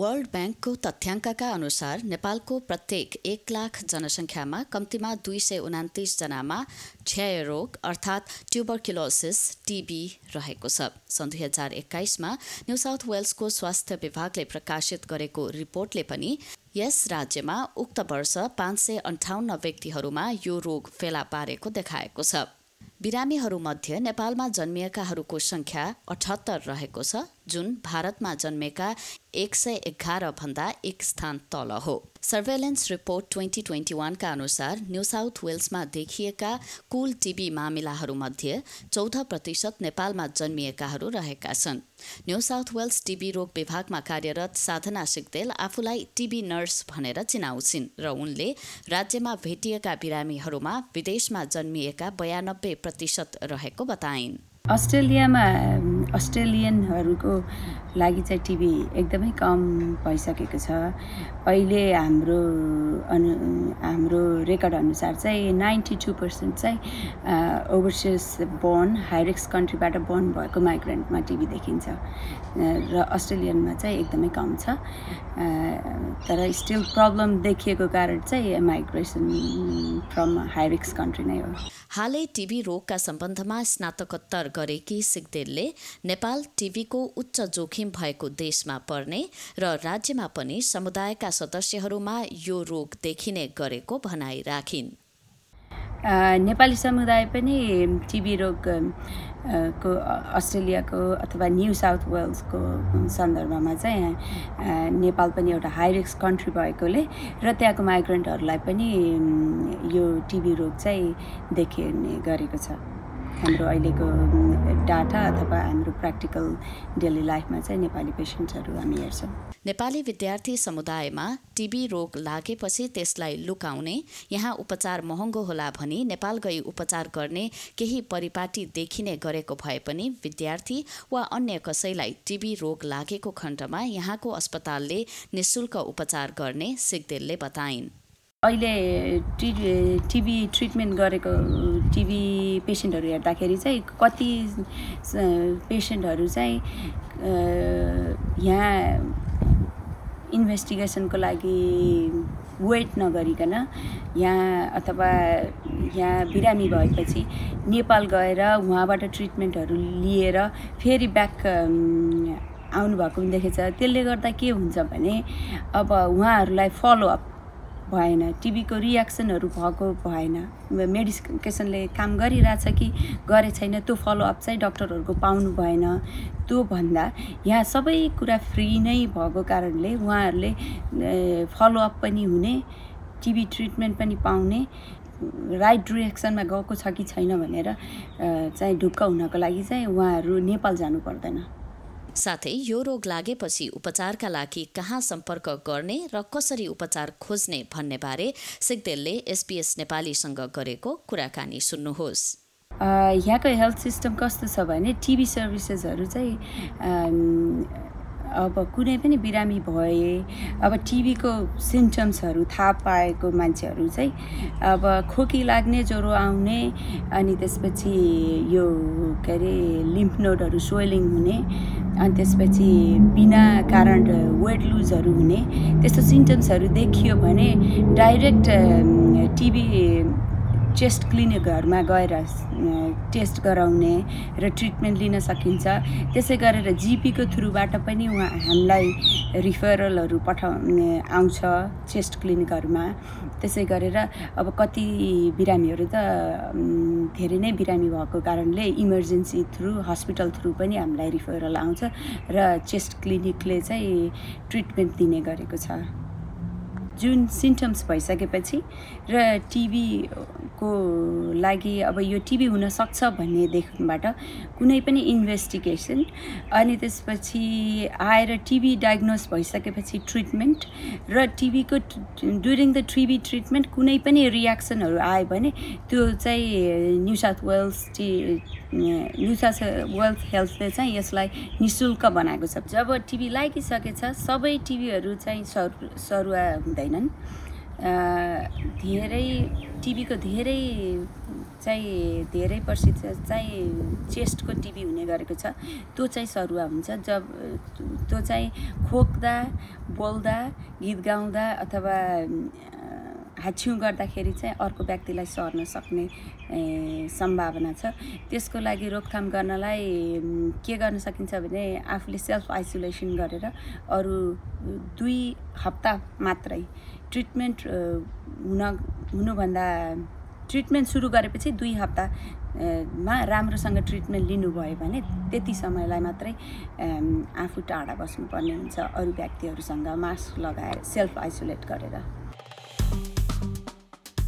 World ब्याङ्कको तथ्याङ्कका अनुसार नेपालको प्रत्येक एक लाख जनसङ्ख्यामा कम्तीमा दुई सय उनातिस जनामा क्षयरोग अर्थात् ट्युबरक्युलोसिस टिबी रहेको छ। सन् दुई हजार एक्काइसमा न्यू साउथ वेल्सको स्वास्थ्य विभागले प्रकाशित गरेको रिपोर्टले पनि यस राज्यमा उक्त वर्ष पाँच सय अन्ठाउन्न व्यक्तिहरूमा यो रोग फेला पारेको देखाएको छ। बिरामीहरूमध्ये नेपालमा जन्मिएकाहरूको सङ्ख्या अठहत्तर रहेको छ। जुन भारतमा जन्मेका एक सय एघार भन्दा एक स्थान तल हो। सर्वेलेन्स रिपोर्ट ट्वेन्टी ट्वेन्टी वानका अनुसार न्यू साउथ वेल्समा देखिएका कुल टिबी मामिलाहरूमध्ये चौध प्रतिशत नेपालमा जन्मिएकाहरू रहेका छन्। न्यू साउथ वेल्स टिबी रोग विभागमा कार्यरत साधना सिग्देल आफूलाई टिबी नर्स भनेर चिनाउँछिन् र उनले राज्यमा भेटिएका बिरामीहरूमा विदेशमा जन्मिएका बयानब्बे प्रतिशत रहेको बताइन्। अस्ट्रेलियामा अस्ट्रेलियनहरूको लागि चाहिँ टिभी एकदमै कम भइसकेको छ। अहिले हाम्रो अनु हाम्रो रेकर्ड अनुसार चाहिँ नाइन्टी टू पर्सेन्ट चाहिँ ओभरसिज बोर्न हाइरिक्स कन्ट्रीबाट बोर्न भएको माइग्रेन्टमा टिभी देखिन्छ। र अस्ट्रेलियनमा चाहिँ एकदमै कम छ। तर स्टिल प्रब्लम देखिएको कारण चाहिँ माइग्रेसन फ्रम हाइरिक्स कन्ट्री नै हो। हालै टिभी रोगका सम्बन्धमा स्नातकोत्तर गरेकी सिग्देलले नेपाल टिभीको उच्च जोखिम भएको देशमा पर्ने र राज्यमा पनि समुदायका सदस्यहरूमा यो रोग देखिने गरेको भनाइ राखिन् नेपाली समुदाय पनि टिबी रोग को अस्ट्रेलियाको अथवा न्यू साउथ वेल्सको सन्दर्भमा चाहिँ नेपाल पनि एउटा हाई रिस्क कन्ट्री भएकोले र त्यहाँको माइग्रेन्टहरूलाई पनि यो टिबी रोग चाहिँ देखिने गरेको छ। हाम्रो अहिलेको डाटा अथवा हाम्रो प्र्याक्टिकल डेली लाइफमा चाहिँ नेपाली पेसेन्ट्सहरू हामी हेर्छौँ। नेपाली विद्यार्थी समुदायमा टिबी रोग लागेपछि त्यसलाई लुकाउने यहाँ उपचार महँगो होला भनी नेपाल गई उपचार गर्ने केही परिपाटी देखिने गरेको भए पनि विद्यार्थी वा अन्य कसैलाई टिबी रोग लागेको खण्डमा यहाँको अस्पतालले निशुल्क उपचार गर्ने सिग्देलले बताइन्। अहिले टि टिबी ट्रिटमेन्ट गरेको टिबी पेसेन्टहरू हेर्दाखेरि चाहिँ कति पेसेन्टहरू चाहिँ यहाँ इन्भेस्टिगेसनको लागि वेट नगरिकन यहाँ अथवा यहाँ बिरामी भएपछि नेपाल गएर उहाँबाट ट्रिटमेन्टहरू लिएर फेरि ब्याक आउनुभएको देखेछ त्यसले गर्दा के हुन्छ भने अब उहाँहरूलाई फलोअप भएन टिबीको रियाक्सनहरू भएको भएन। मेडिकेसनले काम गरिरहेछ कि गरे छैन त्यो फलोअप चाहिँ डक्टरहरूको पाउनु भएन। त्यो भन्दा यहाँ सबै कुरा फ्री नै भएको कारणले उहाँहरूले फलोअप पनि हुने टिबी ट्रिटमेन्ट पनि पाउने राइट डिरेक्सनमा गएको छ कि छैन भनेर चाहिँ ढुक्क हुनको लागि चाहिँ उहाँहरू नेपाल जानु पर्दैन। साथै यो रोग लागेपछि उपचारका लागि कहाँ सम्पर्क गर्ने र कसरी उपचार खोज्ने भन्ने बारे सिग्देलले एसपिएस नेपालीसँग गरेको कुराकानी सुन्नुहोस्। यहाँको हेल्थ सिस्टम कस्तो छ भने टिभी सर्भिसेसहरू चाहिँ अब कुनै पनि बिरामी भए अब टिबीको सिम्टम्सहरू थाहा पाएको मान्छेहरू चाहिँ अब खोकी लाग्ने ज्वरो आउने अनि त्यसपछि यो के अरे लिम्फ नोडहरू स्वेलिङ हुने अनि त्यसपछि बिना कारण वेट लुजहरू हुने त्यस्तो सिम्टम्सहरू देखियो भने डाइरेक्ट टिबी चेस्ट क्लिनिकहरूमा गएर टेस्ट गराउने र ट्रिटमेन्ट लिन सकिन्छ। त्यसै गरेर जिपीको थ्रुबाट पनि उहाँ हामीलाई रिफरलहरू पठाउने आउँछ चेस्ट क्लिनिकहरूमा। त्यसै गरेर अब कति बिरामीहरू त धेरै नै बिरामी भएको कारणले इमर्जेन्सी थ्रु हस्पिटल थ्रु पनि हामीलाई रिफरल आउँछ र चेस्ट क्लिनिकले चाहिँ ट्रिटमेन्ट दिने गरेको छ। जुन सिम्टम्स भइसकेपछि र टिबीको लागि अब यो टिबी हुनसक्छ भन्नेदेखिबाट कुनै पनि इन्भेस्टिगेसन अनि त्यसपछि आएर टिबी डायग्नोस भइसकेपछि ट्रिटमेन्ट र टिबीको ड्युरिङ द टिबी ट्रिटमेन्ट कुनै पनि रियाक्सनहरू आयो भने त्यो चाहिँ new south Wales T new south Wales हेल्थले चाहिँ यसलाई नि शुल्क बनाएको छ। जब टिबी लागिसकेछ सबै टिबीहरू चाहिँ सरु सरुवा हुँदैनन् धेरै टिभीको धेरै चाहिँ धेरै प्रसिद्ध चाहिँ चेस्टको टिभी हुने गरेको छ। त्यो चाहिँ सरुवा हुन्छ। जब त्यो चाहिँ खोक्दा बोल्दा गीत गाउँदा अथवा हाछ्यौँ गर्दाखेरि चाहिँ अर्को व्यक्तिलाई सर्न सक्ने सम्भावना छ। त्यसको लागि रोकथाम गर्नलाई के गर्न सकिन्छ भने आफूले सेल्फ आइसोलेसन गरेर अरू दुई हप्ता मात्रै ट्रिटमेन्ट हुन हुनुभन्दा ट्रिटमेन्ट सुरु गरेपछि दुई हप्तामा राम्रोसँग ट्रिटमेन्ट लिनुभयो भने त्यति समयलाई मात्रै आफू टाढा बस्नुपर्ने हुन्छ अरू व्यक्तिहरूसँग मास्क लगाएर सेल्फ आइसोलेट गरेर।